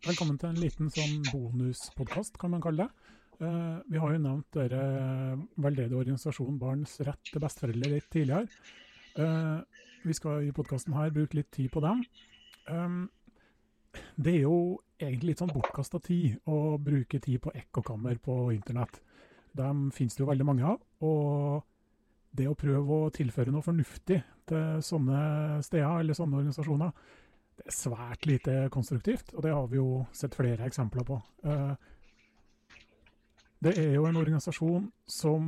Velkommen til en liten sånn bonuspodkast, kan man kalle det. Uh, vi har jo nevnt dere veldedige organisasjonen Barns rett til besteforeldre litt tidligere. Uh, vi skal i podkasten her bruke litt tid på dem. Um, det er jo egentlig litt sånn bortkasta tid å bruke tid på ekkokammer på internett. Dem finnes det jo veldig mange av. og det å prøve å tilføre noe fornuftig til sånne steder eller sånne organisasjoner, det er svært lite konstruktivt, og det har vi jo sett flere eksempler på. Uh, det er jo en organisasjon som,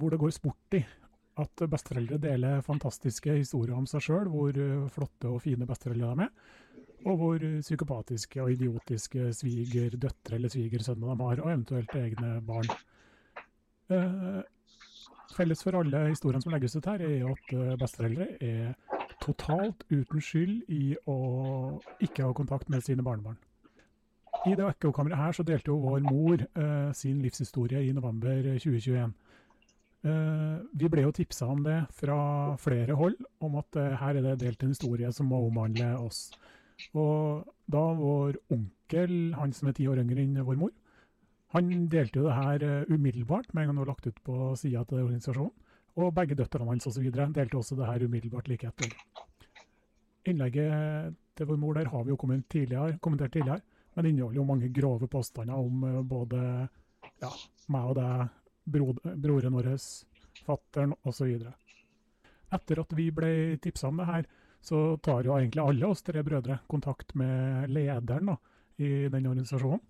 hvor det går sport i at besteforeldre deler fantastiske historier om seg sjøl, hvor eh, flotte og fine besteforeldre de er, og hvor psykopatiske og idiotiske svigerdøtre eller svigersønner de har, og eventuelt egne barn. Eh, felles for alle historiene som legges ut her, er at eh, besteforeldre er totalt uten skyld i å ikke ha kontakt med sine barnebarn. I det ekkokammeret her så delte jo vår mor eh, sin livshistorie i november 2021. Eh, vi ble jo tipsa om det fra flere hold, om at eh, her er det delt en historie som må omhandle oss. Og da vår onkel, han som er ti år yngre enn vår mor, han delte jo det her uh, umiddelbart med en gang det var lagt ut på sida til organisasjonen. Og begge døtrene hans osv. delte også det her umiddelbart like etter. Innlegget til vår mor der har vi jo kommentert tidligere. Kommentert tidligere. Men det inneholder jo mange grove påstander om eh, både ja, meg og deg, bro, broren vår, fattern osv. Etter at vi ble tipsa om det her, så tar jo egentlig alle oss tre brødre kontakt med lederen da, i den organisasjonen.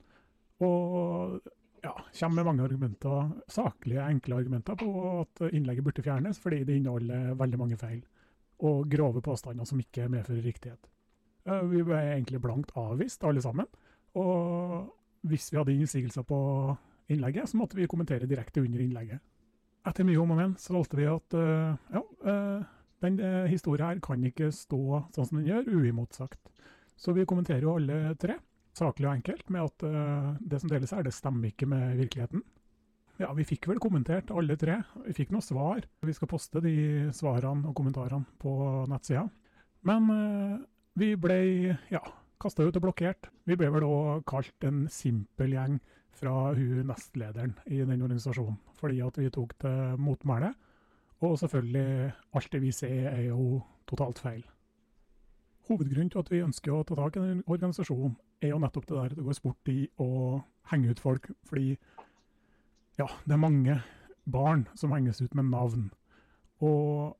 Og ja, kommer med mange argumenter, saklige, enkle argumenter på at innlegget burde fjernes, fordi det inneholder veldig mange feil. Og grove påstander som ikke medfører riktighet. Eh, vi ble egentlig blankt avvist, alle sammen. Og hvis vi hadde innsigelser på innlegget, så måtte vi kommentere direkte under innlegget. Etter mye om og men så valgte vi at uh, ja, uh, den uh, historien her kan ikke stå sånn som den gjør, uimotsagt. Så vi kommenterer jo alle tre, saklig og enkelt, med at det som deles her, det stemmer ikke med virkeligheten. Ja, vi fikk vel kommentert alle tre. Vi fikk noen svar. Vi skal poste de svarene og kommentarene på nettsida. Men vi ble, ja, kasta ut og blokkert. Vi ble vel òg kalt en simpel gjeng fra hun nestlederen i den organisasjonen, fordi at vi tok til motmæle. Og selvfølgelig, alt det vi ser er jo totalt feil. Hovedgrunnen til at vi ønsker å ta tak i den organisasjonen, er jo nettopp det der det går sport i å henge ut folk. Fordi ja, det er mange barn som henges ut med navn. Og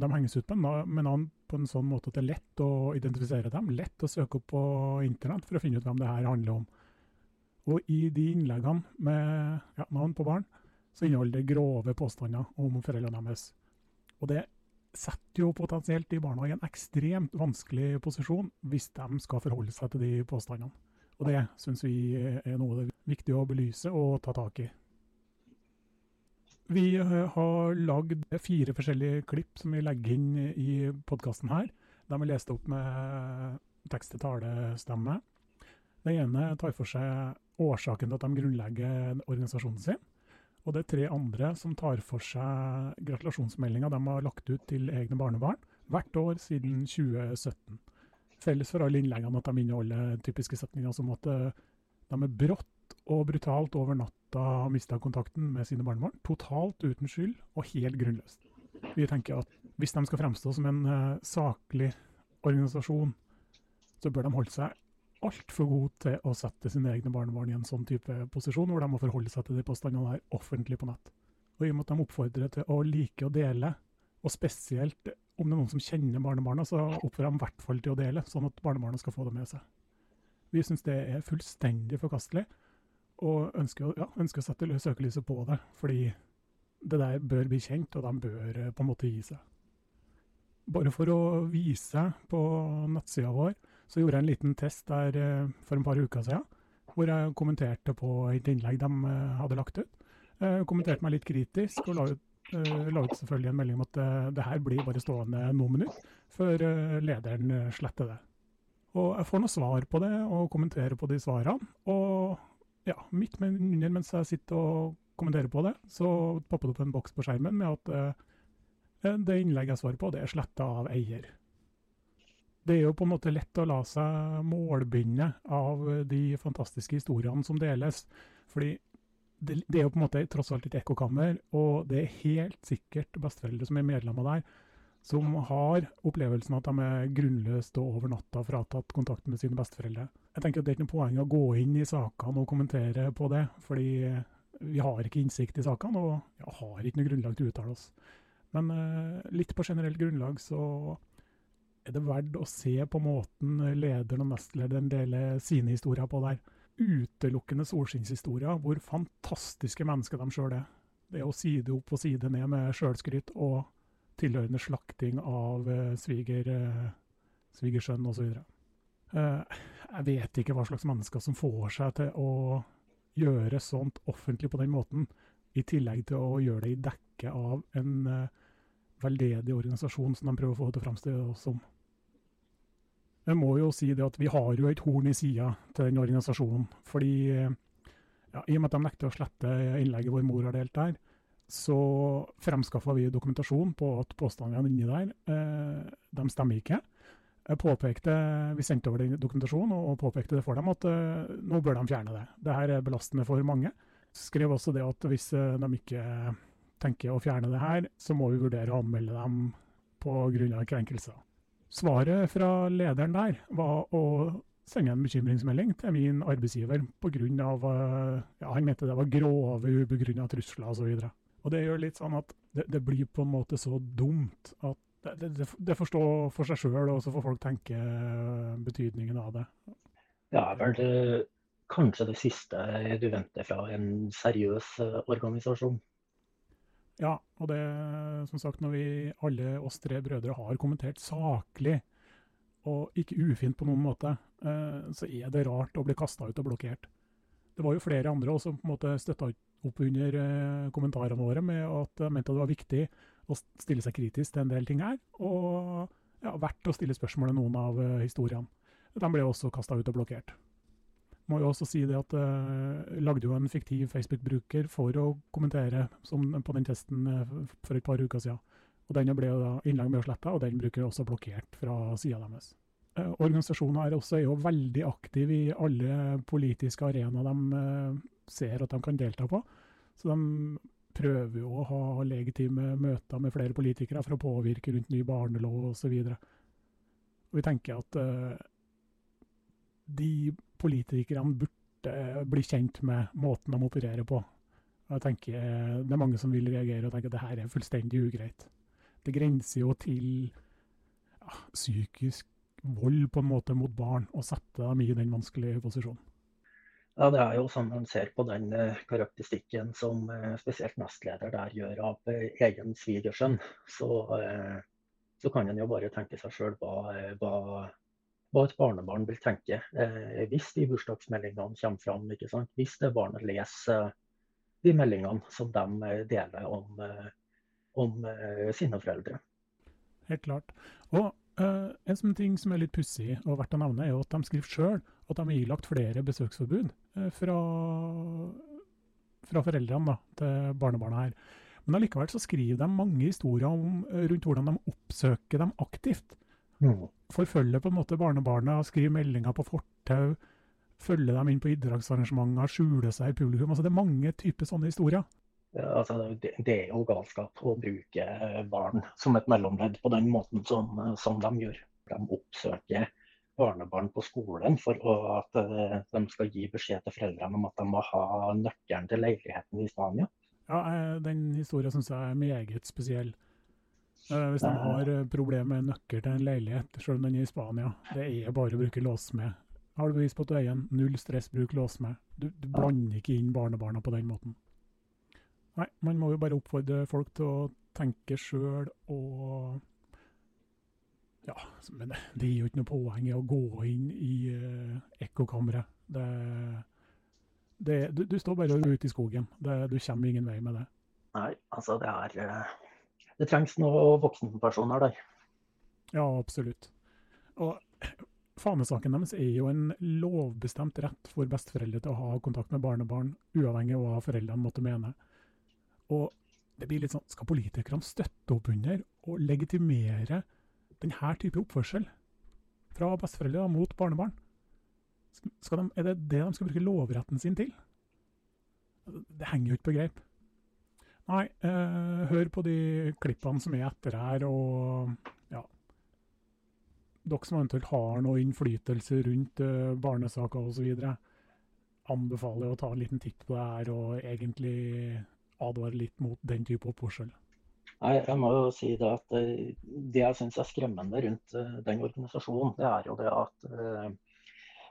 de henges ut med navn på en sånn måte at det er lett å identifisere dem, lett å søke opp på internett for å finne ut hvem det her handler om. Og i de innleggene med ja, navn på barn, så inneholder det grove påstander om foreldrene deres. Og det setter jo potensielt de barna i en ekstremt vanskelig posisjon hvis de skal forholde seg til de påstandene. Og det syns vi er noe det er viktig å belyse og ta tak i. Vi eh, har lagd fire forskjellige klipp som vi legger inn i podkasten her. De er lest opp med tekst til talestemme. Den ene tar for seg årsaken til at de grunnlegger organisasjonen sin. Og det er tre andre som tar for seg gratulasjonsmeldinga de har lagt ut til egne barnebarn hvert år siden 2017. Felles for alle innleggene at de inneholder typiske setninger som at eh, de er brått og brutalt over natta natta mista kontakten med sine barnebarn. Totalt uten skyld og helt grunnløst. Vi tenker at hvis de skal fremstå som en uh, saklig organisasjon, så bør de holde seg altfor gode til å sette sine egne barnebarn i en sånn type posisjon, hvor de må forholde seg til de påstandene der offentlig på nett. Og i og med at de oppfordrer til å like å dele, og spesielt om det er noen som kjenner barnebarna, så oppfordrer de i hvert fall til å dele, sånn at barnebarna skal få det med seg. Vi syns det er fullstendig forkastelig, og ønsker, ja, ønsker å sette søkelyset på det. Fordi det der bør bli kjent, og de bør eh, på en måte gi seg. Bare for å vise på nettsida vår, så gjorde jeg en liten test der eh, for en par uker siden. Hvor jeg kommenterte på et innlegg de eh, hadde lagt ut. Jeg kommenterte meg litt kritisk, og la ut, la ut selvfølgelig en melding om at det her blir bare stående noen minutter før lederen sletter det. Og jeg får noe svar på det, og kommenterer på de svarene. Og ja, midt under mens jeg sitter og kommenterer på det, så popper det opp en boks på skjermen med at det innlegget jeg svarer på, det er sletta av eier. Det er jo på en måte lett å la seg målbinde av de fantastiske historiene som deles. Fordi det, det, er jo på en måte tross alt et ekkokammer, og det er helt sikkert besteforeldre som er medlemmer der, som har opplevelsen at de er grunnløst og over natta fratatt kontakt med sine besteforeldre. Jeg tenker at Det er ikke noe poeng å gå inn i sakene og kommentere på det, fordi vi har ikke innsikt i sakene og ja, har ikke noe grunnlag til å uttale oss. Men eh, litt på generelt grunnlag så er det verdt å se på måten lederen og nestlederen deler sine historier på der utelukkende solskinnshistorier hvor fantastiske mennesker de sjøl er. Det å side opp og side ned med sjølskryt og tilhørende slakting av uh, sviger, uh, svigersønn osv. Uh, jeg vet ikke hva slags mennesker som får seg til å gjøre sånt offentlig på den måten, i tillegg til å gjøre det i dekke av en veldedig organisasjon som de prøver å få til å oss som. Jeg må jo si det at vi har jo et horn i sida til den organisasjonen. Fordi ja, I og med at de nekter å slette innlegget vår mor har delt der, så fremskaffa vi dokumentasjon på at påstandene inni der eh, de stemmer ikke. Påpekte, Vi sendte over den dokumentasjonen og påpekte det for dem at eh, nå bør de fjerne det. Dette er belastende for mange. Skrev også det at hvis eh, de ikke tenker å fjerne det her, så må vi vurdere å anmelde dem pga. krenkelser. Svaret fra lederen der var å sende en bekymringsmelding til min arbeidsgiver pga. Eh, ja, han mente det var grove, ubegrunna trusler osv. Og, og det gjør litt sånn at det, det, blir på en måte så dumt at det, det, det får stå for seg sjøl, og så får folk tenke eh, betydningen av det. Ja, vel kanskje det siste du venter fra en seriøs eh, organisasjon. Ja, og det som sagt, når vi alle oss tre brødre har kommentert saklig, og ikke ufint på noen måte, eh, så er det rart å bli kasta ut og blokkert. Det var jo flere andre også som på en måte støtta opp under eh, kommentarene våre med at de mente det var viktig å stille seg kritisk til en del ting her, og ja, verdt å stille spørsmål til noen av eh, historiene. De ble også kasta ut og blokkert må jo også si det at uh, lagde jo en fiktiv Facebook-bruker for å kommentere som, på den testen uh, for et par uker siden. Og Den ble da innlegg med å slette, og den bruker også blokkert fra sida deres. Uh, organisasjonen her også er jo veldig aktiv i alle politiske arenaer de uh, ser at de kan delta på. Så de prøver jo å ha legitime møter med flere politikere for å påvirke rundt ny barnelov osv. Vi tenker at de politikerne burde bli kjent med måten de opererer på. Og jeg tenker Det er mange som vil reagere og tenke at det her er fullstendig ugreit. Det grenser jo til ja, psykisk vold på en måte mot barn, og sette dem i den vanskelige posisjonen. Ja, Det er jo sånn man ser på den uh, karakteristikken som spesielt nestleder der gjør av egen svigersønn. Så, så, kan en jo bare tenke seg sjøl hva, hva hva et barnebarn vil tenke eh, hvis de bursdagsmeldingene kommer fram. ikke sant? Hvis det barnet leser eh, de meldingene som de eh, deler om, eh, om sine foreldre. Helt klart. Og uh, En sånn ting som er litt pussig og verdt å nevne, er at de skriver sjøl at de har ilagt flere besøksforbud uh, fra, fra, foreldrene da, til barnebarna her. Men allikevel så skriver de mange historier om, rundt hvordan de oppsøker dem aktivt. Mm. Forfølge på en måte barnebarna, skrive meldinger på fortau, følge dem inn på idrettsarrangementer, skjule seg i publikum. Altså, det er mange typer sånne historier. Ja, altså, det, det, er jo galskap å bruke barn som et mellomledd på den måten som, som de gjør. De oppsøker barnebarn på skolen for at uh, de skal gi beskjed til foreldrene om at de må ha nøkkelen til leiligheten i Spania. Ja, eh, Den historien syns jeg er meget spesiell. Uh, hvis de har uh, problemer med nøkkel til en leilighet, selv om den er i Spania, det er bare å bruke låssmed. Har du bevis på at du eier en? Null stress, bruk låssmed. Du, du blander ikke inn barnebarna på den måten. Nei, man må jo bare oppfordre folk til å tenke sjøl og Ja, men det, gir jo ikke noe poeng i å gå inn i uh, ekkokammeret. Det, det, du, du, står bare ute i skogen. Det, du kommer ingen vei med det. Nei, altså det er det trengs noen voksenpersoner der. Ja, absolutt. Og fanesaken deres er jo en lovbestemt rett for besteforeldre til å ha kontakt med barnebarn, uavhengig av hva foreldrene måtte mene. Og det blir litt sånn, Skal politikerne støtte opp under og legitimere denne type oppførsel? fra besteforeldre mot barnebarn. De, er det det de skal bruke lovretten sin til? Det henger jo ikke på greip. Nei, eh, hør på de klippene som er etter her, og ja Dere som eventuelt har noe innflytelse rundt eh, barnesaker osv., anbefaler å ta en liten titt på det her og egentlig advare litt mot den type oppførsel. Nei, jeg må jo si Det at eh, det jeg syns er skremmende rundt eh, den organisasjonen, det er jo det at uh,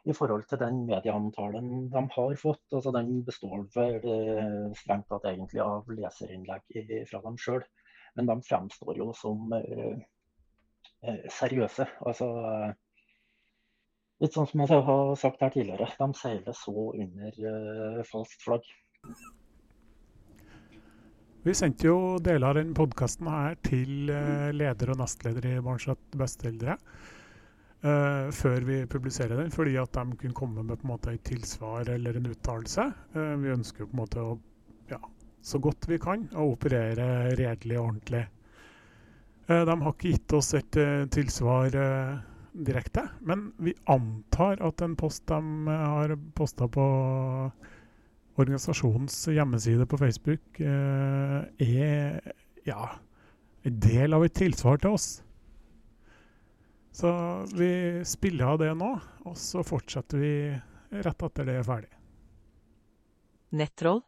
i forhold til den medieomtalen de har fått, altså den består vel uh, strengt tatt egentlig av leserinnlegg fra dem sjøl, men de fremstår jo som uh, seriøse. Altså, litt sånn som jeg har sagt her tidligere, de seiler så under falskt flagg. Vi sendte jo deler av denne podkasten til leder og nestleder i Barnsatt besteeldre uh, før vi publiserer den, fordi at de kunne komme med på en måte et tilsvar eller en uttalelse. Uh, vi ønsker jo på en måte å, ja, så godt vi kan, å operere redelig og ordentlig. de har ikke gitt oss et tilsvar direkte, men vi antar at en post de har posta på organisasjonens hjemmeside på Facebook er ja, en del av et tilsvar til oss. Så vi spiller av det nå, og så fortsetter vi rett etter det er ferdig. Nettroll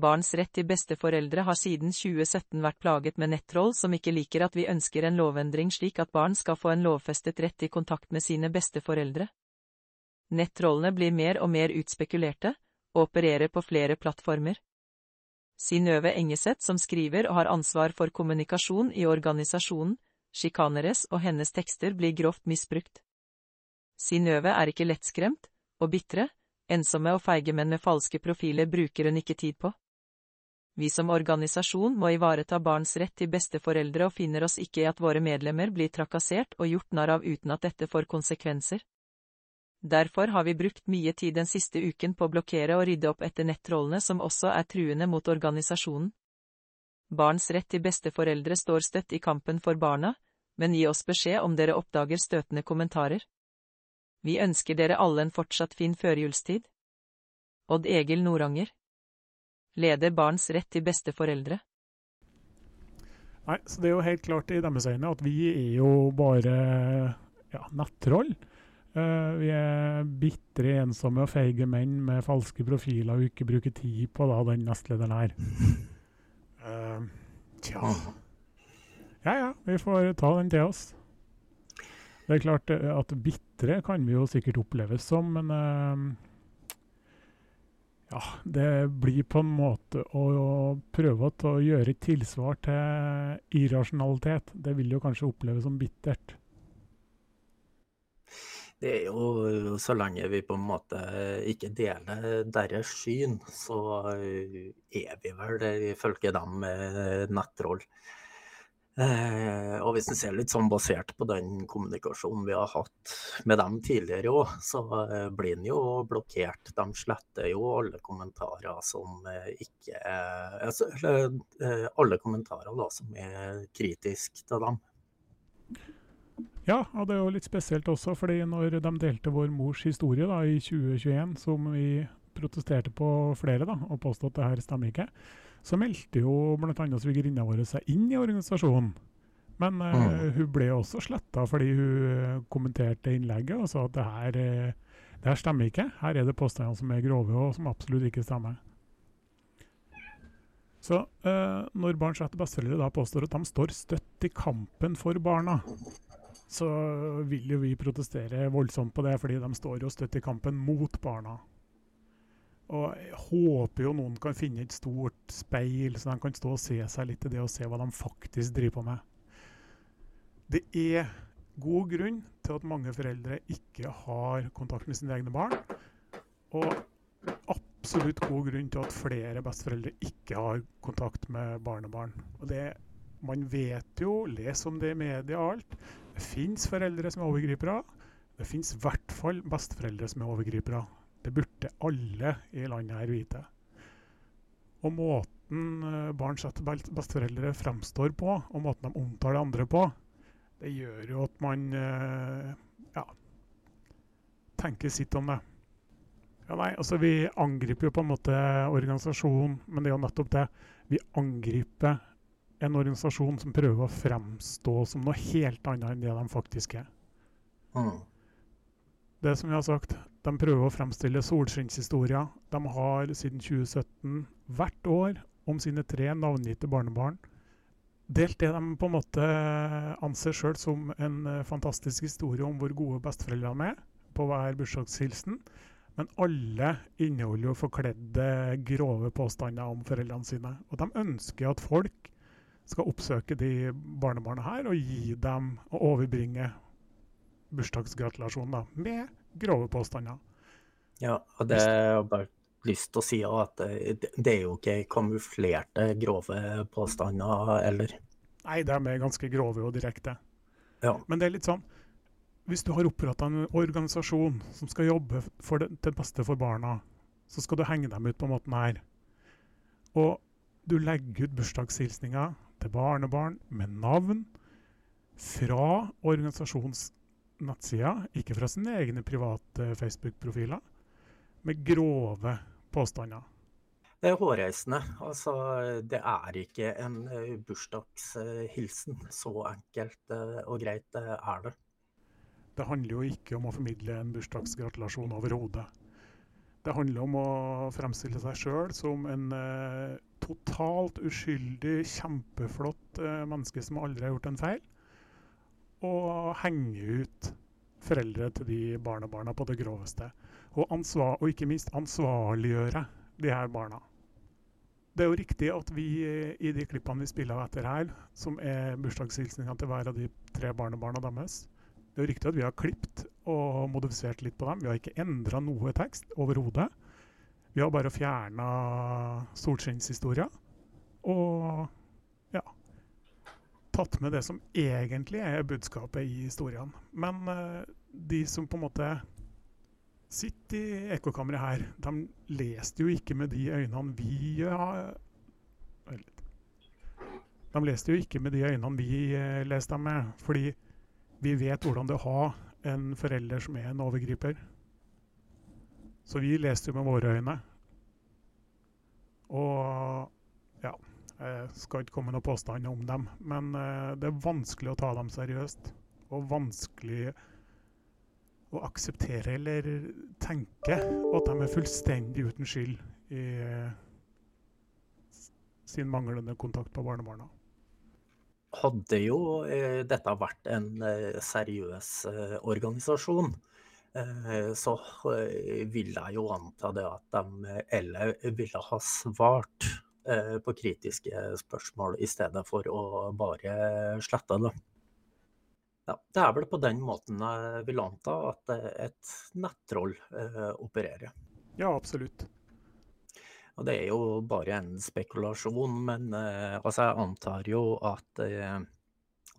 Barns rett til besteforeldre har siden 2017 vært plaget med nettroll som ikke liker at vi ønsker en lovendring slik at barn skal få en lovfestet rett til kontakt med sine besteforeldre. Nettrollene blir mer og mer utspekulerte, og opererer på flere plattformer. Synnøve Engeseth, som skriver og har ansvar for kommunikasjon i organisasjonen, sjikaneres og hennes tekster blir grovt misbrukt. Synnøve er ikke lettskremt, og bitre, ensomme og feige menn med falske profiler bruker hun ikke tid på. Vi som organisasjon må ivareta barns rett til besteforeldre og finner oss ikke i at våre medlemmer blir trakassert og gjort narr av uten at dette får konsekvenser. Derfor har vi brukt mye tid den siste uken på å blokkere og rydde opp etter nettrollene som også er truende mot organisasjonen. Barns rett til besteforeldre står støtt i kampen for barna, men gi oss beskjed om dere oppdager støtende kommentarer. Vi ønsker dere alle en fortsatt fin førjulstid. Odd Egil Noranger Leder Barns rett til besteforeldre. Nei, så Det er jo helt klart i deres øyne at vi er jo bare ja, nettroll. Uh, vi er bitre, ensomme og feige menn med falske profiler og ikke bruker tid på da, den nestlederen her. Uh, tja Ja ja, vi får ta den til oss. Det er klart eh, at bitre kan vi jo sikkert oppleves som, men uh, ja, det blir på en måte å, å prøve å gjøre et tilsvar til irrasjonalitet. Det vil jo kanskje oppleves som bittert. Det er jo så lenge vi på en måte ikke deler deres syn, så er vi vel ifølge dem nettroll. Eh, og hvis en ser litt sånn basert på den kommunikasjonen vi har hatt med dem tidligere òg, så blir en jo blokkert. De sletter jo alle kommentarer som ikke er, Alle kommentarer da, som er kritiske til dem. Ja, og det er jo litt spesielt også, fordi når de delte vår mors historie da, i 2021, som vi protesterte på flere da, og påstod at det her stemmer ikke, så meldte jo bl.a. svigerinna vår seg inn i organisasjonen. Men uh, mm. hun ble også sletta fordi hun eh, kommenterte innlegget og sa at det her, uh, det her stemmer ikke. Her er det påstander som er grove og som absolutt ikke stemmer. Så uh, når Barns rett til besteforeldre da påstår at de står støtt i kampen for barna, så vil jo vi protestere voldsomt på det, fordi de står jo støtt i kampen mot barna. Og jeg håper jo noen kan finne et stort speil, så de kan stå og se seg litt i det og se hva de faktisk driver på med. Det er god grunn til at mange foreldre ikke har kontakt med sine egne barn. Og absolutt god grunn til at flere besteforeldre ikke har kontakt med barnebarn. Og det, man vet jo, les om det i media og alt, det fins foreldre som er overgripere. Det fins i hvert fall besteforeldre som er overgripere. Det burde alle i landet her vite. Og måten barn setter besteforeldre fremstår på, og måten de omtaler andre på, det gjør jo at man eh, ja, tenker sitt om det. Ja, nei, altså Vi angriper jo på en måte organisasjonen, men det er jo nettopp det. Vi angriper en organisasjon som prøver å fremstå som noe helt annet enn det de faktisk er. Mm. Det som vi har sagt, De prøver å fremstille solskinnshistorier. De har siden 2017 hvert år om sine tre navngitte barnebarn delt det de på en måte anser sjøl som en eh, fantastisk historie om hvor gode besteforeldrene er på hver bursdagshilsen. Men alle inneholder jo forkledde, grove påstander om foreldrene sine. Og de ønsker at folk skal oppsøke de barnebarna her og gi dem og overbringe bursdagsgratulasjonen med grove påstander. Ja, og det jeg bare lyst til å si at det, det er jo ikke kamuflerte, grove påstander eller Nei, de er ganske grove og direkte. Ja. Men det er litt sånn Hvis du har oppretta en organisasjon som skal jobbe for det, til beste for barna, så skal du henge dem ut på måten her. Og du legger ut bursdagshilsninger til barnebarn med navn fra organisasjons nettsider, ikke fra sine egne private Facebook-profiler, med grove påstander. Det er hårreisende. Altså, det er ikke en eh, bursdagshilsen. Så enkelt eh, og greit eh, er det. Det handler jo ikke om å formidle en bursdagsgratulasjon overhodet. Det handler om å fremstille seg sjøl som en totalt uskyldig, kjempeflott eh, menneske som aldri har gjort en feil. Og henge ut foreldre til de barnebarna på det groveste. Og, ansvar, og ikke minst ansvarliggjøre de her barna. Det er jo riktig at vi eh, i de klippene vi spiller av etter her, som er bursdagshilsninga til hver av de tre barnebarna deres, det er jo riktig at vi har klippet og modifisert litt på dem. Vi har ikke endra noe tekst overhodet. Vi har bare fjerna solskinnshistoria. Og ja tatt med det som egentlig er budskapet i historien. Men eh, de som på en måte sitter i ekkokammeret her, de leste jo ikke med de øynene vi De leste jo ikke med de øynene vi eh, leste dem med, fordi vi vet hvordan det er å ha en forelder som er en overgriper. Så vi leste jo med våre øyne. Og ja, jeg skal ikke komme med noen påstander om dem, men eh, det er vanskelig å ta dem seriøst. Og vanskelig å akseptere eller tenke at de er fullstendig uten skyld i sin manglende kontakt på barnebarna. Hadde jo eh, dette vært en eh, seriøs eh, organisasjon, så eh, vil jeg jo anta det at de eller ville ha svart eh, på kritiske spørsmål i stedet for å bare slette det. Ja, det er vel på den måten jeg vil anta at eh, et nettroll eh, opererer. Ja, absolutt. Og det er jo bare en spekulasjon, men eh, altså jeg antar jo at eh,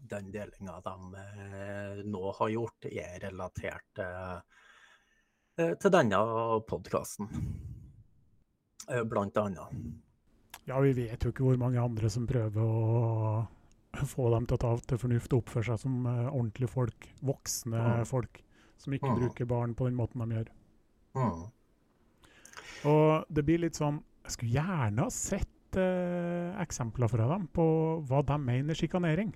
den delinga de eh, nå har gjort, er relatert eh, eh, til denne podkasten, blant annet. Ja, vi vet jo ikke hvor mange andre som prøver å få dem til å ta til fornuft og oppføre seg som ordentlige folk. Voksne Mm. folk som ikke Mm. bruker barn på den måten de gjør. Mm. Og det blir litt sånn Jeg skulle gjerne ha sett eh, eksempler fra dem på hva de mener sjikanering.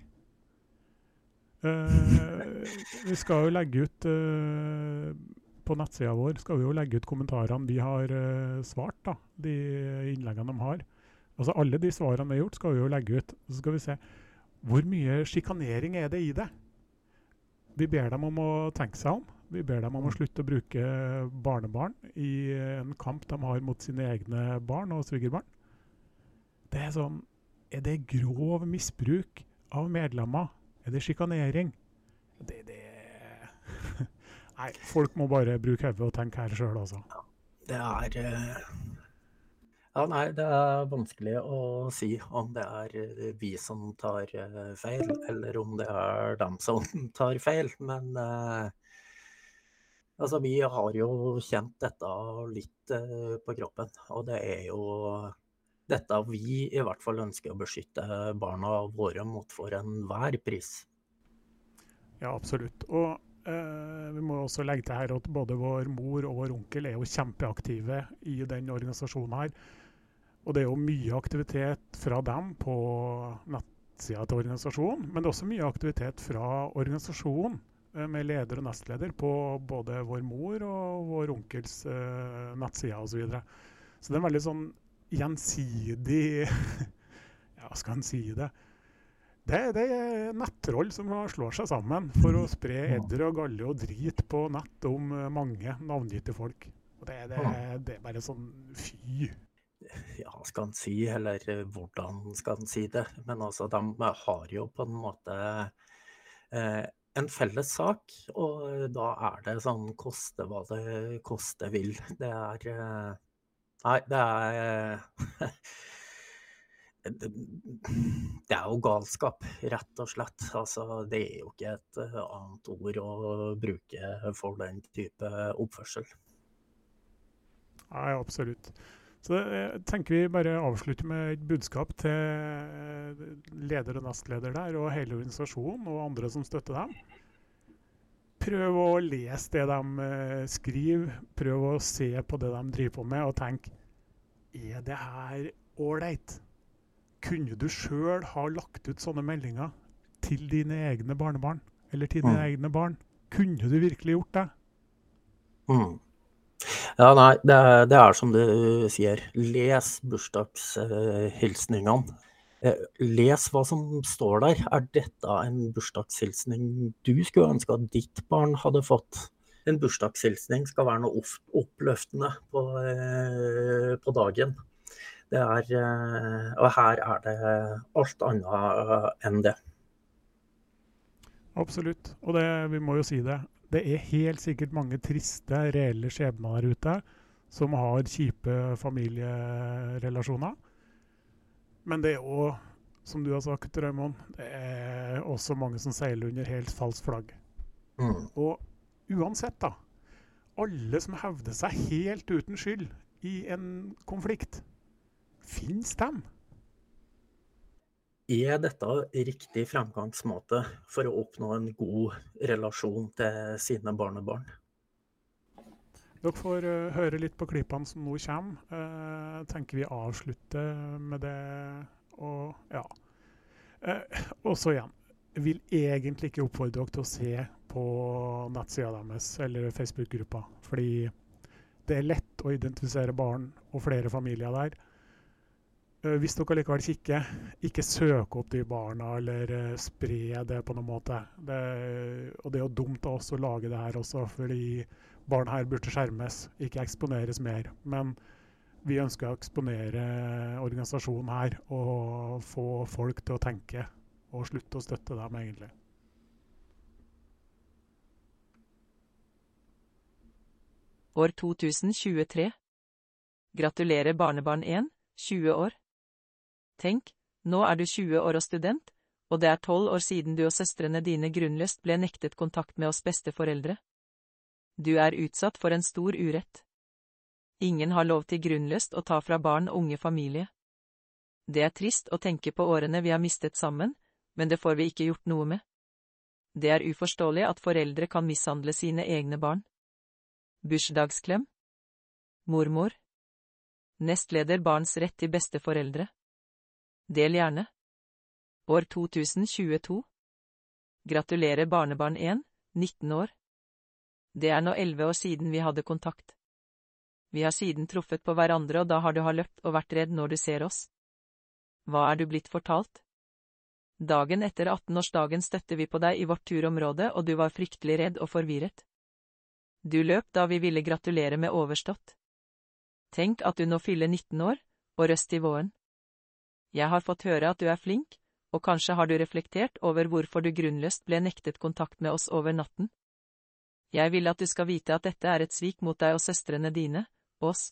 Eh, vi skal jo legge ut uh, På nettsida vår skal vi jo legge ut kommentarene vi har uh, svart, da. De innleggene de har. Altså Alle de svarene vi har gjort, skal vi jo legge ut. Så skal vi se hvor mye sjikanering er det i det. Vi ber dem om å tenke seg om. Vi ber dem om å slutte å bruke barnebarn i en kamp de har mot sine egne barn og svigerbarn. Det er sånn Er det grov misbruk av medlemmer? Er det sjikanering? Det, det Nei, folk må bare bruke hodet og tenke her sjøl, altså. Det er eh, Ja, nei, det er vanskelig å si om det er eh, vi som tar eh, feil, eller om det er dem som tar feil. Men altså, vi har jo kjent dette litt på kroppen. Og det er jo dette vi i hvert fall ønsker å beskytte barna våre mot for enhver pris. Ja, absolutt. Og Eh, vi må også legge til her at både vår mor og vår onkel er jo kjempeaktive i den organisasjonen her. Og det er jo mye aktivitet fra dem på nettsida til organisasjonen, men det er også mye aktivitet fra organisasjonen eh, med leder og nestleder på både vår mor og vår onkels eh, nettsider osv. Så, videre. så det er en veldig sånn gjensidig Ja, skal en si det? Det, det er nettroll som slår seg sammen for å spre edder og galle og drit på nett om eh, mange navngitte folk. Det, det, det er bare sånn fy. Ja, skal en si, eller eh, hvordan skal en si det. Men altså, de har jo på en måte eh, en felles sak, og da er det sånn koste hva det koste vil. Det er eh, Nei, det er det er jo galskap, rett og slett. Altså, det er jo ikke et eh, annet ord å bruke for den type oppførsel. Nei, absolutt. Så jeg tenker vi bare avslutter med et budskap til eh, leder og nestleder der, og hele organisasjonen og andre som støtter dem. Prøv å lese det de eh, skriver, prøv å se på det de driver på med, og tenk er det her ålreit? Kunne du sjøl ha lagt ut sånne meldinger til dine egne barnebarn? Eller til dine mm. egne barn? Kunne du virkelig gjort det? Mm. Ja, nei, det er, det er, som du sier. Les bursdagshilsningene. Eh, les hva som står der. Er dette en bursdagshilsning du skulle ønske at ditt barn hadde fått? En bursdagshilsning skal være noe oppløftende på, eh, på dagen. Er, eh, og her er det alt annet enn det. Absolutt. Og det, vi må jo si det. Det er helt sikkert mange triste, reelle skjebner der ute som har kjipe familierelasjoner. Men det er òg, som du har sagt, Raymond, det er også mange som seiler under helt falskt flagg. Mm. Og uansett, da. Alle som hevder seg helt uten skyld i en konflikt, Fins de? Er dette riktig fremgangsmåte for å oppnå en god relasjon til sine barnebarn? Dere får uh, høre litt på klippene som nå kommer. Uh, tenker vi avslutter med det. Og ja. Uh, og så igjen. Jeg vil egentlig ikke oppfordre dere til å se på nettsida deres eller Facebook-gruppa. Fordi det er lett å identifisere barn og flere familier der. Uh, hvis dere likevel kikker, ikke søk opp de barna eller spre det på noen måte. Det, og det er jo dumt av oss å lage det her også, fordi barn her burde skjermes, ikke eksponeres mer. Men vi ønsker å eksponere organisasjonen her og få folk til å tenke og slutte å støtte dem, egentlig. År 2023. Gratulerer barnebarn 1, 20 år. Tenk, nå er du 20 år og student, og det er tolv år siden du og søstrene dine grunnløst ble nektet kontakt med oss besteforeldre. Du er utsatt for en stor urett. Ingen har lov til grunnløst å ta fra barn unge familie. Det er trist å tenke på årene vi har mistet sammen, men det får vi ikke gjort noe med. Det er uforståelig at foreldre kan mishandle sine egne barn. Bursdagsklem Mormor Nestleder Barns rett til besteforeldre Del gjerne. År 2022. Gratulerer barnebarn 1, 19 år. Det er nå 11 år siden vi hadde kontakt. Vi har siden truffet på hverandre og da har du har løpt og vært redd når du ser oss. Hva er du blitt fortalt? Dagen etter 18-årsdagen støtte vi på deg i vårt turområde og du var fryktelig redd og forvirret. Du løp da vi ville gratulere med overstått. Tenk at du nå fyller 19 år, og røst i våren. Jeg har fått høre at du er flink, og kanskje har du reflektert over hvorfor du grunnløst ble nektet kontakt med oss over natten? Jeg vil at du skal vite at dette er et svik mot deg og søstrene dine, oss.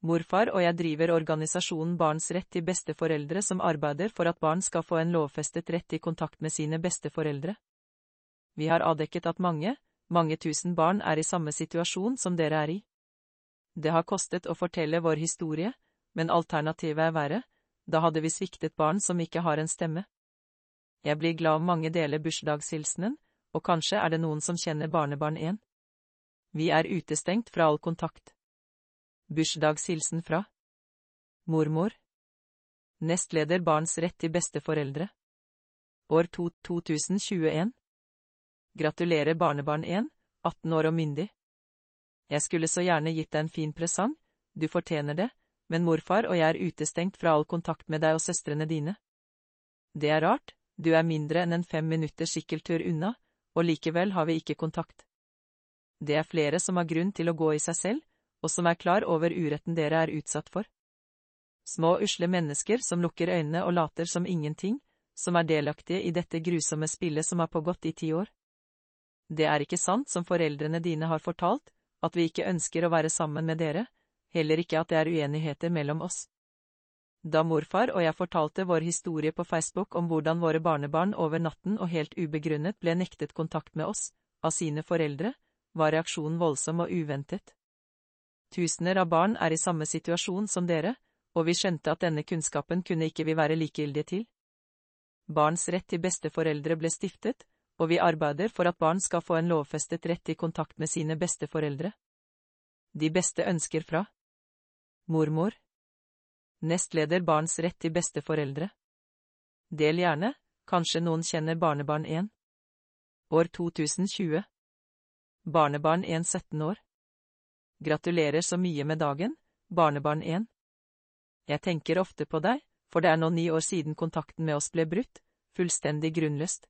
Morfar og jeg driver organisasjonen Barns rett til besteforeldre som arbeider for at barn skal få en lovfestet rett til kontakt med sine besteforeldre. Vi har avdekket at mange, mange tusen barn er i samme situasjon som dere er i. Det har kostet å fortelle vår historie, men alternativet er verre, da hadde vi sviktet barn som ikke har en stemme. Jeg blir glad om mange deler bursdagshilsenen, og kanskje er det noen som kjenner barnebarn 1. Vi er utestengt fra all kontakt. Bursdagshilsen fra Mormor. Nestleder Barns rett til besteforeldre. År 2021. Gratulerer barnebarn 1, 18 år og myndig. Jeg skulle så gjerne gitt deg en fin presang, du fortjener det, men morfar og jeg er utestengt fra all kontakt med deg og søstrene dine. Det er rart, du er mindre enn en fem minutters sykkeltur unna, og likevel har vi ikke kontakt. Det er flere som har grunn til å gå i seg selv, og som er klar over uretten dere er utsatt for. Små usle mennesker som lukker øynene og later som ingenting, som er delaktige i dette grusomme spillet som har pågått i ti år. Det er ikke sant som foreldrene dine har fortalt, at vi ikke ønsker å være sammen med dere, heller ikke at det er uenigheter mellom oss. Da morfar og jeg fortalte vår historie på Facebook om hvordan våre barnebarn over natten og helt ubegrunnet ble nektet kontakt med oss, av sine foreldre, var reaksjonen voldsom og uventet. Tusener av barn er i samme situasjon som dere, og vi skjønte at denne kunnskapen kunne ikke vi være likegyldige til. Barns rett til besteforeldre ble stiftet, og vi arbeider for at barn skal få en lovfestet rett til kontakt med sine besteforeldre. De beste ønsker fra Mormor Nestleder Barns rett til besteforeldre. Del gjerne, kanskje noen kjenner Barnebarn 1 År 2020 Barnebarn 1 17 år. Gratulerer så mye med dagen, Barnebarn 1 Jeg tenker ofte på deg, for det er nå ni år siden kontakten med oss ble brutt, fullstendig grunnløst.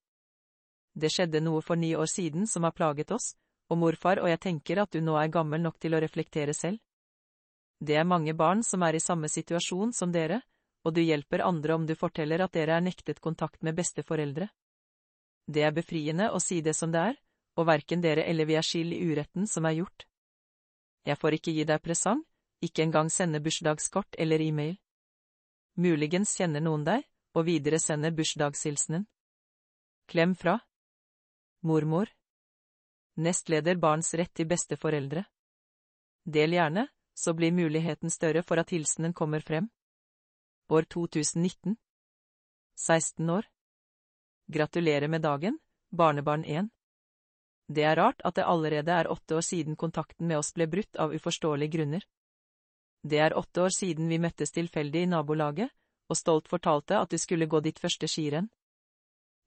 Det skjedde noe for ni år siden som har plaget oss, og morfar og jeg tenker at du nå er gammel nok til å reflektere selv. Det er mange barn som er i samme situasjon som dere, og du hjelper andre om du forteller at dere er nektet kontakt med besteforeldre. Det er befriende å si det som det er, og verken dere eller vi er skyld i uretten som er gjort. Jeg får ikke gi deg presang, ikke engang sende bursdagskort eller e-mail. Muligens kjenner noen deg, og videre sender bursdagshilsenen. Klem fra Mormor. Nestleder Barns rett til besteforeldre. Del gjerne, så blir muligheten større for at hilsenen kommer frem. År 2019. 16 år. Gratulerer med dagen, barnebarn 1. Det er rart at det allerede er åtte år siden kontakten med oss ble brutt av uforståelige grunner. Det er åtte år siden vi møttes tilfeldig i nabolaget, og stolt fortalte at du skulle gå ditt første skirenn.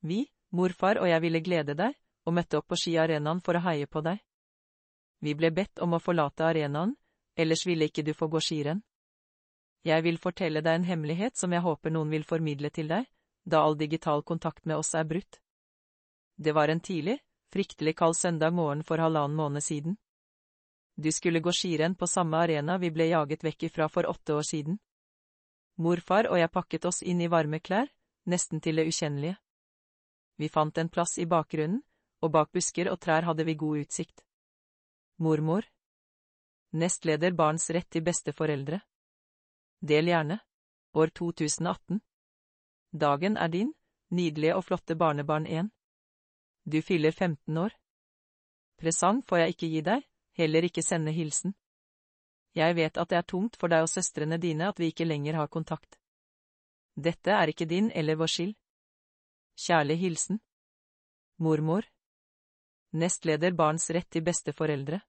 Vi, morfar og jeg ville glede deg, og møtte opp på skiarenaen for å heie på deg. Vi ble bedt om å forlate arenaen, ellers ville ikke du få gå skirenn. Jeg vil fortelle deg en hemmelighet som jeg håper noen vil formidle til deg, da all digital kontakt med oss er brutt. Det var en tidlig, fryktelig kald søndag morgen for halvannen måned siden. Du skulle gå skirenn på samme arena vi ble jaget vekk ifra for åtte år siden. Morfar og jeg pakket oss inn i varme klær, nesten til det ukjennelige. Vi fant en plass i bakgrunnen, og bak busker og trær hadde vi god utsikt. Mormor. Nestleder Barns rett til besteforeldre. Del gjerne. År 2018. Dagen er din, nydelige og flotte barnebarn 1. Du fyller 15 år. Presang får jeg ikke gi deg, heller ikke sende hilsen. Jeg vet at det er tungt for deg og søstrene dine at vi ikke lenger har kontakt. Dette er ikke din eller vår skyld. Kjærlig hilsen. Mormor. Nestleder Barns rett til besteforeldre.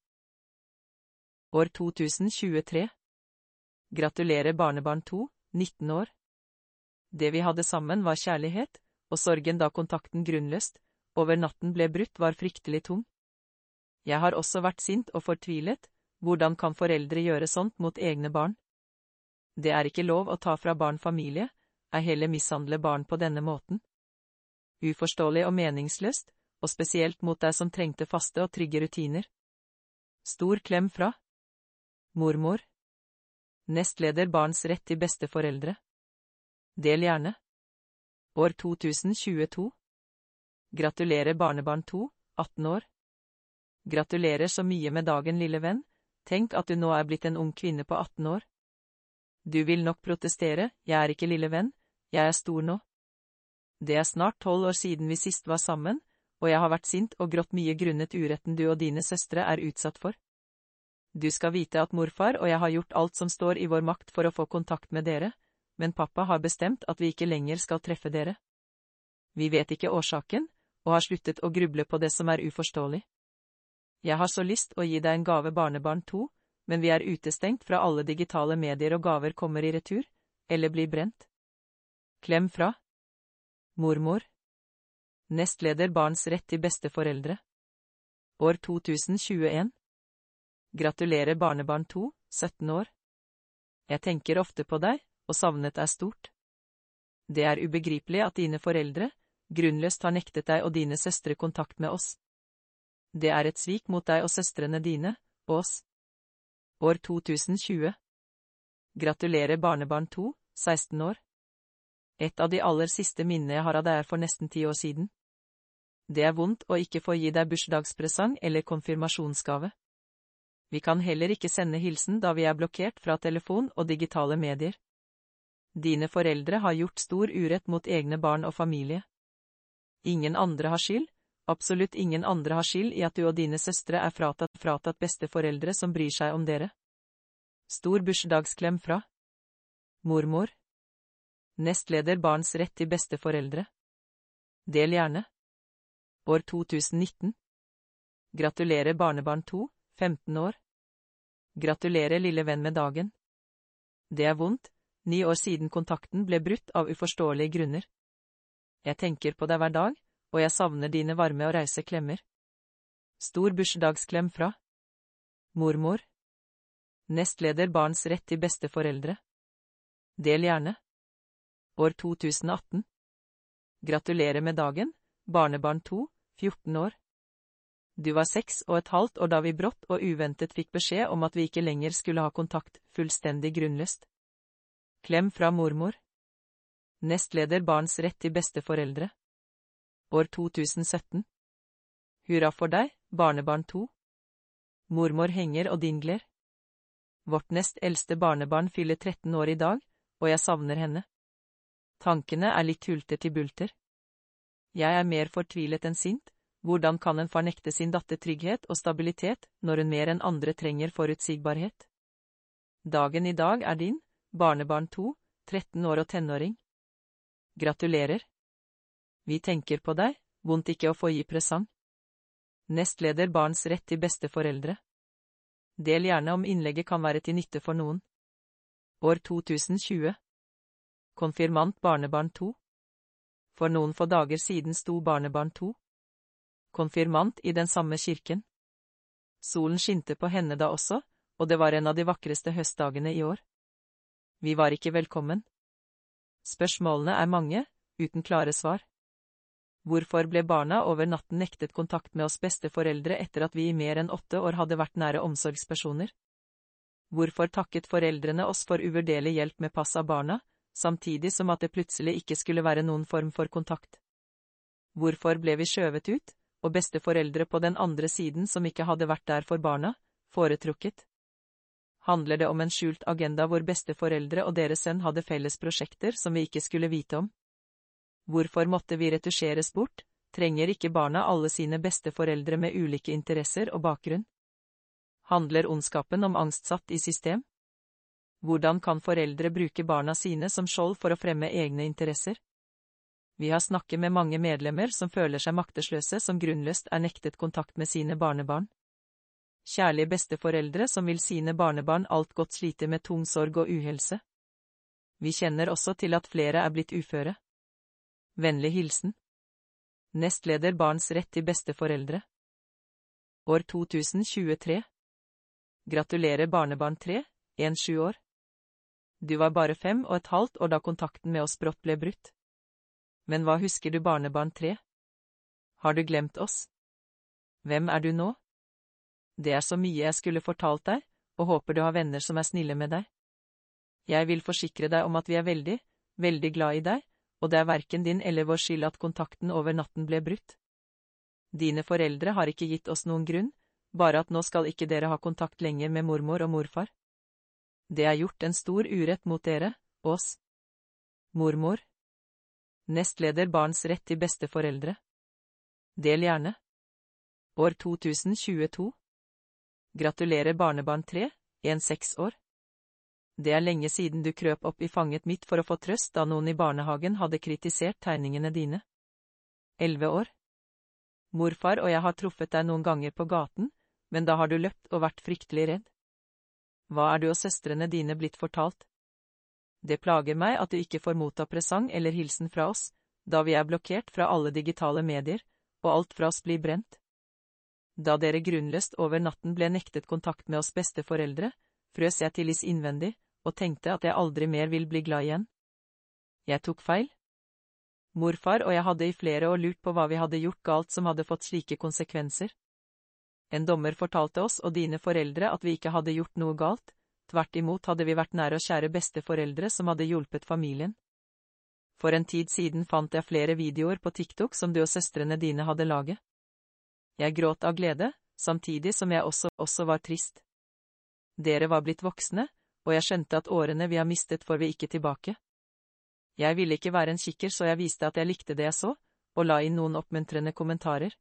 År 2023. Gratulerer barnebarn 2, 19 år. Det vi hadde sammen var kjærlighet, og sorgen da kontakten grunnløst, over natten ble brutt var fryktelig tung. Jeg har også vært sint og fortvilet, hvordan kan foreldre gjøre sånt mot egne barn? Det er ikke lov å ta fra barn familie, ei heller mishandle barn på denne måten. Uforståelig og meningsløst, og spesielt mot deg som trengte faste og trygge rutiner. Stor klem fra Mormor. Nestleder Barns rett til besteforeldre. Del gjerne. År 2022. Gratulerer barnebarn 2, 18 år. Gratulerer så mye med dagen, lille venn, tenk at du nå er blitt en ung kvinne på 18 år. Du vil nok protestere, jeg er ikke lille venn, jeg er stor nå. Det er snart tolv år siden vi sist var sammen, og jeg har vært sint og grått mye grunnet uretten du og dine søstre er utsatt for. Du skal vite at morfar og jeg har gjort alt som står i vår makt for å få kontakt med dere, men pappa har bestemt at vi ikke lenger skal treffe dere. Vi vet ikke årsaken, og har sluttet å gruble på det som er uforståelig. Jeg har så lyst å gi deg en gave barnebarn to, men vi er utestengt fra alle digitale medier og gaver kommer i retur, eller blir brent. Klem fra Mormor Nestleder Barns rett til besteforeldre År 2021 Gratulerer barnebarn 2, 17 år. Jeg tenker ofte på deg, og savnet er stort. Det er ubegripelig at dine foreldre, grunnløst har nektet deg og dine søstre kontakt med oss. Det er et svik mot deg og søstrene dine, og oss. År 2020 Gratulerer barnebarn 2, 16 år. Et av de aller siste minnene jeg har av deg er for nesten ti år siden. Det er vondt å ikke få gi deg bursdagspresang eller konfirmasjonsgave. Vi kan heller ikke sende hilsen da vi er blokkert fra telefon og digitale medier. Dine foreldre har gjort stor urett mot egne barn og familie. Ingen andre har skyld, absolutt ingen andre har skyld i at du og dine søstre er fratatt fratatt besteforeldre som bryr seg om dere. Stor bursdagsklem fra Mormor Nestleder Barns rett til besteforeldre Del gjerne År 2019 Gratulerer barnebarn 2, 15 år. Gratulerer lille venn med dagen. Det er vondt, ni år siden kontakten ble brutt av uforståelige grunner. Jeg tenker på deg hver dag, og jeg savner dine varme og rause klemmer. Stor bursdagsklem fra Mormor. Nestleder Barns rett til besteforeldre. Del gjerne. År 2018 Gratulerer med dagen, barnebarn 2, 14 år. Du var seks og et halvt år da vi brått og uventet fikk beskjed om at vi ikke lenger skulle ha kontakt, fullstendig grunnløst. Klem fra mormor. Nestleder Barns rett til besteforeldre. År 2017. Hurra for deg, barnebarn to. Mormor henger og dingler. Vårt nest eldste barnebarn fyller 13 år i dag, og jeg savner henne. Tankene er litt hulter til bulter. Jeg er mer fortvilet enn sint, hvordan kan en far nekte sin datter trygghet og stabilitet når hun mer enn andre trenger forutsigbarhet? Dagen i dag er din, barnebarn 2, 13 år og tenåring. Gratulerer. Vi tenker på deg, vondt ikke å få gi presang. Nestleder Barns rett til besteforeldre. Del gjerne om innlegget kan være til nytte for noen. År 2020. Konfirmant barnebarn 2. For noen få dager siden sto barnebarn 2. Konfirmant i den samme kirken. Solen skinte på henne da også, og det var en av de vakreste høstdagene i år. Vi var ikke velkommen. Spørsmålene er mange, uten klare svar. Hvorfor ble barna over natten nektet kontakt med oss besteforeldre etter at vi i mer enn åtte år hadde vært nære omsorgspersoner? Hvorfor takket foreldrene oss for uvurderlig hjelp med pass av barna, samtidig som at det plutselig ikke skulle være noen form for kontakt? Hvorfor ble vi skjøvet ut, og besteforeldre på den andre siden som ikke hadde vært der for barna, foretrukket? handler det om en skjult agenda hvor besteforeldre og deres sønn hadde felles prosjekter som vi ikke skulle vite om. Hvorfor måtte vi retusjeres bort, trenger ikke barna alle sine besteforeldre med ulike interesser og bakgrunn? Handler ondskapen om angst satt i system? Hvordan kan foreldre bruke barna sine som skjold for å fremme egne interesser? Vi har snakket med mange medlemmer som føler seg maktesløse som grunnløst er nektet kontakt med sine barnebarn kjærlige besteforeldre som vil sine barnebarn alt godt sliter med tung sorg og uhelse. Vi kjenner også til at flere er blitt uføre. Vennlig hilsen. Nestleder Barns rett til besteforeldre. År 2023. Gratulerer barnebarn 3, 1-7 år. Du var bare fem og et halvt år da kontakten med oss brått ble brutt. Men hva husker du barnebarn tre? Har du glemt oss? Hvem er du nå? Det er så mye jeg skulle fortalt deg, og håper du har venner som er snille med deg. Jeg vil forsikre deg om at vi er veldig, veldig glad i deg, og det er verken din eller vår skyld at kontakten over natten ble brutt. Dine foreldre har ikke gitt oss noen grunn, bare at nå skal ikke dere ha kontakt lenger med mormor og morfar. Det er gjort en stor urett mot dere, oss. Mormor. Nestleder Barns rett til besteforeldre. Del gjerne. År 2022 Gratulerer barnebarn tre, en seks år. Det er lenge siden du krøp opp i fanget mitt for å få trøst da noen i barnehagen hadde kritisert tegningene dine. Elleve år. Morfar og jeg har truffet deg noen ganger på gaten, men da har du løpt og vært fryktelig redd. Hva er du og søstrene dine blitt fortalt? Det plager meg at du ikke får motta presang eller hilsen fra oss, da vi er blokkert fra alle digitale medier, og alt fra oss blir brent. Da dere grunnløst over natten ble nektet kontakt med oss besteforeldre, frøs jeg til is innvendig, og tenkte at jeg aldri mer vil bli glad igjen. Jeg tok feil. Morfar og jeg hadde i flere år lurt på hva vi hadde gjort galt som hadde fått slike konsekvenser. En dommer fortalte oss og dine foreldre at vi ikke hadde gjort noe galt, tvert imot hadde vi vært nære og kjære besteforeldre som hadde hjulpet familien. For en tid siden fant jeg flere videoer på TikTok som du og søstrene dine hadde laget. Jeg gråt av glede, samtidig som jeg også, også var trist. Dere var blitt voksne, og jeg skjønte at årene vi har mistet får vi ikke tilbake. Jeg ville ikke være en kikker så jeg viste at jeg likte det jeg så, og la inn noen oppmuntrende kommentarer.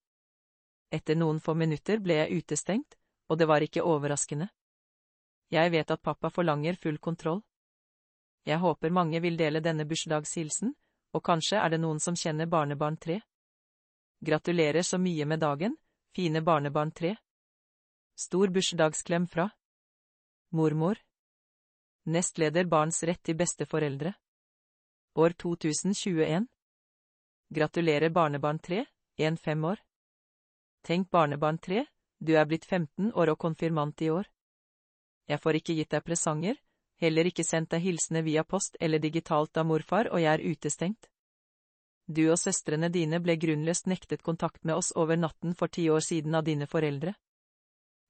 Etter noen få minutter ble jeg utestengt, og det var ikke overraskende. Jeg vet at pappa forlanger full kontroll. Jeg håper mange vil dele denne bursdagshilsen, og kanskje er det noen som kjenner barnebarn 3. Gratulerer så mye med dagen, fine barnebarn 3. Stor bursdagsklem fra Mormor. Nestleder Barns rett til besteforeldre. År 2021. Gratulerer barnebarn 3, 1-5 år. Tenk barnebarn 3, du er blitt 15 år og konfirmant i år. Jeg får ikke gitt deg presanger, heller ikke sendt deg hilsener via post eller digitalt av morfar, og jeg er utestengt. Du og søstrene dine ble grunnløst nektet kontakt med oss over natten for ti år siden av dine foreldre.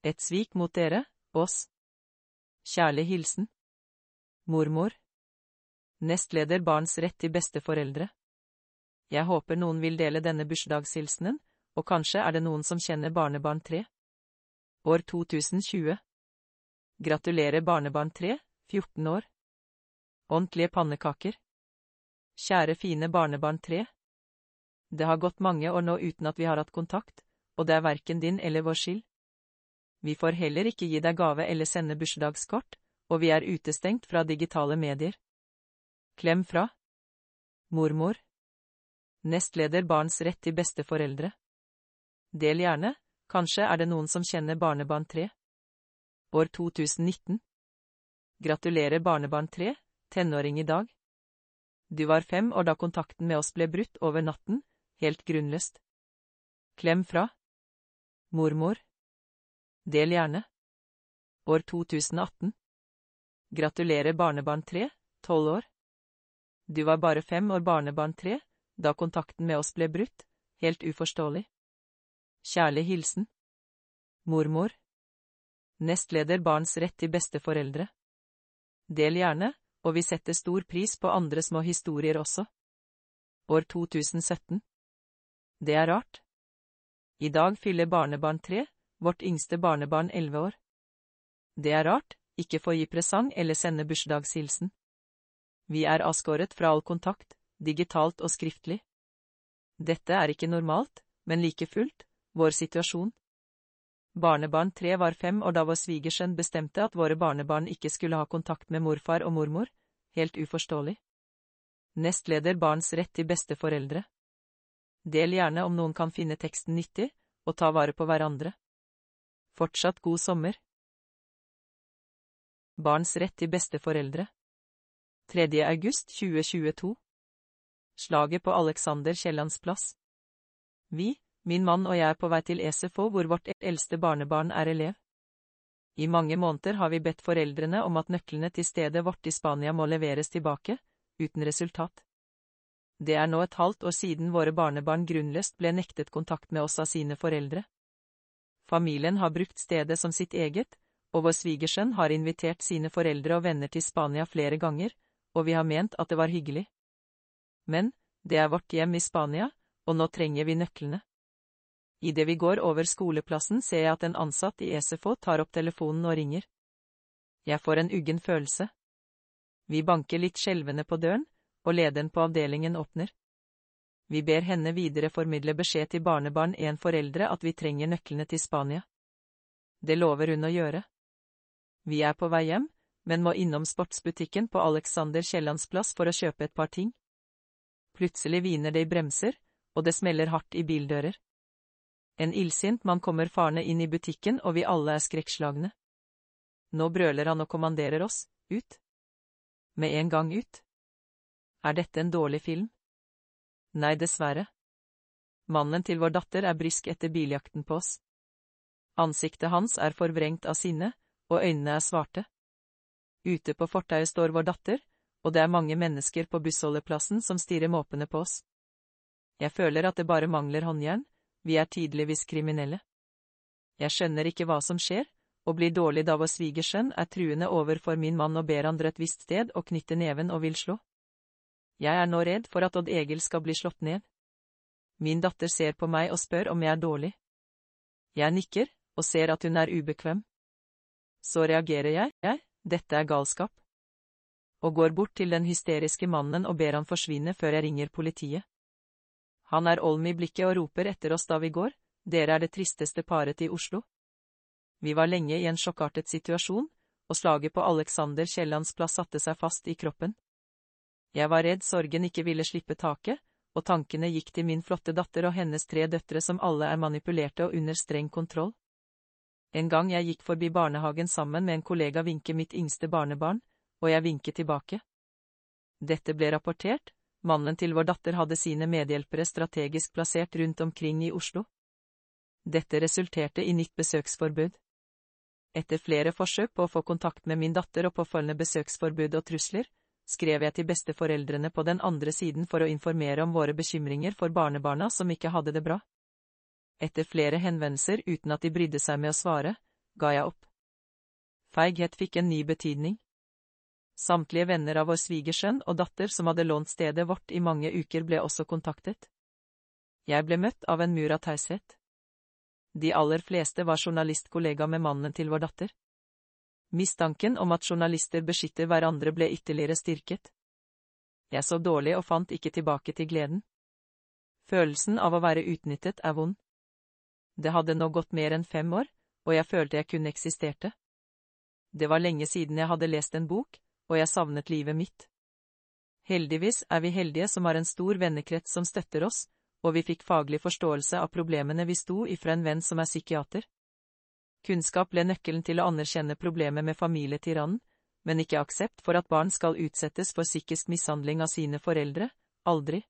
Et svik mot dere, oss. Kjærlig hilsen. Mormor. Nestleder Barns rett til besteforeldre. Jeg håper noen vil dele denne bursdagshilsenen, og kanskje er det noen som kjenner barnebarn 3. År 2020. Gratulerer barnebarn 3, 14 år. Ordentlige pannekaker. Kjære fine barnebarn 3. Det har gått mange år nå uten at vi har hatt kontakt, og det er verken din eller vår skyld. Vi får heller ikke gi deg gave eller sende bursdagskort, og vi er utestengt fra digitale medier. Klem fra Mormor. Nestleder Barns rett til besteforeldre. Del gjerne, kanskje er det noen som kjenner barnebarn 3 år 2019. Gratulerer barnebarn 3, tenåring i dag. Du var fem år da kontakten med oss ble brutt over natten, helt grunnløst. Klem fra Mormor. Del gjerne. År 2018. Gratulerer barnebarn 3, tolv år. Du var bare fem år barnebarn 3, da kontakten med oss ble brutt, helt uforståelig. Kjærlig hilsen Mormor. Nestleder Barns rett til besteforeldre. Del gjerne, og vi setter stor pris på andre små historier også. År 2017. Det er rart. I dag fyller barnebarn tre, vårt yngste barnebarn elleve år. Det er rart, ikke få gi presang eller sende bursdagshilsen. Vi er avskåret fra all kontakt, digitalt og skriftlig. Dette er ikke normalt, men like fullt, vår situasjon. Barnebarn tre var fem år da vår svigersønn bestemte at våre barnebarn ikke skulle ha kontakt med morfar og mormor, helt uforståelig. Nestleder Barns rett til besteforeldre. Del gjerne om noen kan finne teksten nyttig, og ta vare på hverandre. Fortsatt god sommer. Barns rett til besteforeldre. 3. august 2022 Slaget på Alexander Kiellands plass. Vi, Min mann og jeg er på vei til SFO hvor vårt eldste barnebarn er elev. I mange måneder har vi bedt foreldrene om at nøklene til stedet vårt i Spania må leveres tilbake, uten resultat. Det er nå et halvt år siden våre barnebarn grunnløst ble nektet kontakt med oss av sine foreldre. Familien har brukt stedet som sitt eget, og vår svigersønn har invitert sine foreldre og venner til Spania flere ganger, og vi har ment at det var hyggelig. Men, det er vårt hjem i Spania, og nå trenger vi nøklene. Idet vi går over skoleplassen ser jeg at en ansatt i SFO tar opp telefonen og ringer. Jeg får en uggen følelse. Vi banker litt skjelvende på døren, og lederen på avdelingen åpner. Vi ber henne videre formidle beskjed til barnebarn en foreldre at vi trenger nøklene til Spania. Det lover hun å gjøre. Vi er på vei hjem, men må innom sportsbutikken på Alexander Kiellands plass for å kjøpe et par ting. Plutselig hviner det i bremser, og det smeller hardt i bildører. En illsint mann kommer farende inn i butikken og vi alle er skrekkslagne. Nå brøler han og kommanderer oss, ut. Med en gang ut. Er dette en dårlig film? Nei, dessverre. Mannen til vår datter er brysk etter biljakten på oss. Ansiktet hans er forvrengt av sinne, og øynene er svarte. Ute på fortauet står vår datter, og det er mange mennesker på bussholdeplassen som stirrer måpende på oss. Jeg føler at det bare mangler håndjern, vi er tydeligvis kriminelle. Jeg skjønner ikke hva som skjer, og blir dårlig da vår svigersønn er truende overfor min mann og ber han dra et visst sted og knytte neven og vil slå. Jeg er nå redd for at Odd Egil skal bli slått ned. Min datter ser på meg og spør om jeg er dårlig. Jeg nikker, og ser at hun er ubekvem. Så reagerer jeg, jeg, dette er galskap. Og går bort til den hysteriske mannen og ber han forsvinne før jeg ringer politiet. Han er olm i blikket og roper etter oss da vi går, dere er det tristeste paret i Oslo. Vi var lenge i en sjokkartet situasjon, og slaget på Alexander Kiellands plass satte seg fast i kroppen. Jeg var redd sorgen ikke ville slippe taket, og tankene gikk til min flotte datter og hennes tre døtre som alle er manipulerte og under streng kontroll. En gang jeg gikk forbi barnehagen sammen med en kollega vinke mitt yngste barnebarn, og jeg vinket tilbake. Dette ble rapportert, mannen til vår datter hadde sine medhjelpere strategisk plassert rundt omkring i Oslo. Dette resulterte i nytt besøksforbud. Etter flere forsøk på å få kontakt med min datter og påfølgende besøksforbud og trusler, skrev jeg til besteforeldrene på den andre siden for å informere om våre bekymringer for barnebarna som ikke hadde det bra. Etter flere henvendelser uten at de brydde seg med å svare, ga jeg opp. Feighet fikk en ny betydning. Samtlige venner av vår svigersønn og datter som hadde lånt stedet vårt i mange uker ble også kontaktet. Jeg ble møtt av en mur av taushet. De aller fleste var journalistkollega med mannen til vår datter. Mistanken om at journalister beskytter hverandre ble ytterligere styrket. Jeg så dårlig og fant ikke tilbake til gleden. Følelsen av å være utnyttet er vond. Det hadde nå gått mer enn fem år, og jeg følte jeg kun eksisterte. Det var lenge siden jeg hadde lest en bok, og jeg savnet livet mitt. Heldigvis er vi heldige som har en stor vennekrets som støtter oss, og vi fikk faglig forståelse av problemene vi sto i fra en venn som er psykiater. Kunnskap ble nøkkelen til å anerkjenne problemet med familietyrannen, men ikke aksept for at barn skal utsettes for psykisk mishandling av sine foreldre, aldri.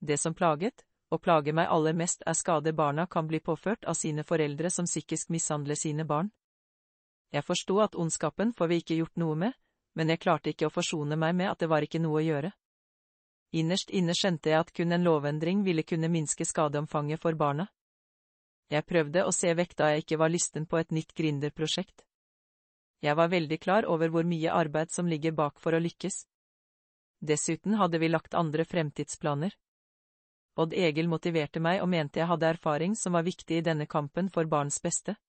Det som plaget, og plager meg aller mest er skade barna kan bli påført av sine foreldre som psykisk mishandler sine barn. Jeg forsto at ondskapen får vi ikke gjort noe med, men jeg klarte ikke å forsone meg med at det var ikke noe å gjøre. Innerst inne skjønte jeg at kun en lovendring ville kunne minske skadeomfanget for barna. Jeg prøvde å se vekk da jeg ikke var lysten på et nytt gründerprosjekt. Jeg var veldig klar over hvor mye arbeid som ligger bak for å lykkes. Dessuten hadde vi lagt andre fremtidsplaner. Odd Egil motiverte meg og mente jeg hadde erfaring som var viktig i denne kampen for barns beste.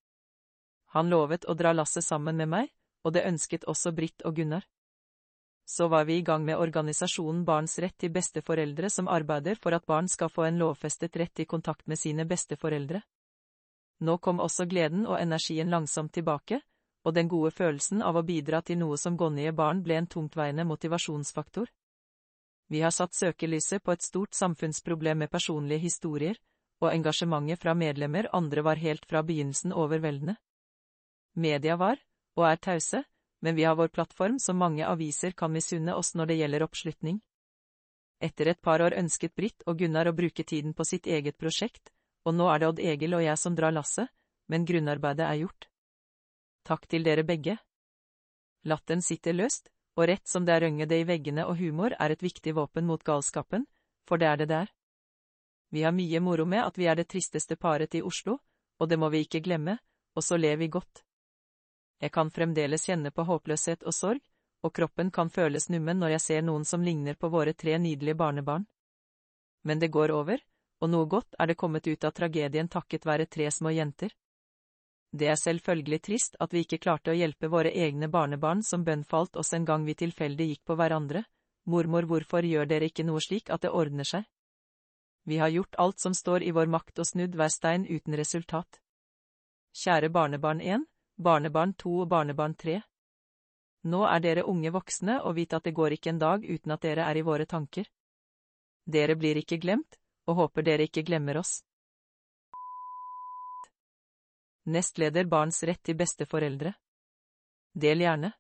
Han lovet å dra lasset sammen med meg, og det ønsket også Britt og Gunnar så var vi i gang med organisasjonen Barns rett til besteforeldre som arbeider for at barn skal få en lovfestet rett i kontakt med sine besteforeldre. Nå kom også gleden og energien langsomt tilbake, og den gode følelsen av å bidra til noe som gonnige barn ble en tungtveiende motivasjonsfaktor. Vi har satt søkelyset på et stort samfunnsproblem med personlige historier, og engasjementet fra medlemmer andre var helt fra begynnelsen overveldende. Media var, og er tause, men vi har vår plattform som mange aviser kan misunne oss når det gjelder oppslutning. Etter et par år ønsket Britt og Gunnar å bruke tiden på sitt eget prosjekt, og nå er det Odd Egil og jeg som drar lasset, men grunnarbeidet er gjort. Takk til dere begge. Latteren sitter løst, og rett som det er rønge det i veggene og humor er et viktig våpen mot galskapen, for det er det der. Vi har mye moro med at vi er det tristeste paret i Oslo, og det må vi ikke glemme, og så ler vi godt. Jeg kan fremdeles kjenne på håpløshet og sorg, og kroppen kan føles nummen når jeg ser noen som ligner på våre tre nydelige barnebarn. Men det går over, og noe godt er det kommet ut av tragedien takket være tre små jenter. Det er selvfølgelig trist at vi ikke klarte å hjelpe våre egne barnebarn som bønnfalt oss en gang vi tilfeldig gikk på hverandre, mormor hvorfor gjør dere ikke noe slik at det ordner seg? Vi har gjort alt som står i vår makt og snudd hver stein uten resultat. Kjære barnebarn 1, barnebarn to og barnebarn tre. Nå er dere unge voksne og vit at det går ikke en dag uten at dere er i våre tanker. Dere blir ikke glemt, og håper dere ikke glemmer oss. Nestleder Barns rett til besteforeldre. Del gjerne.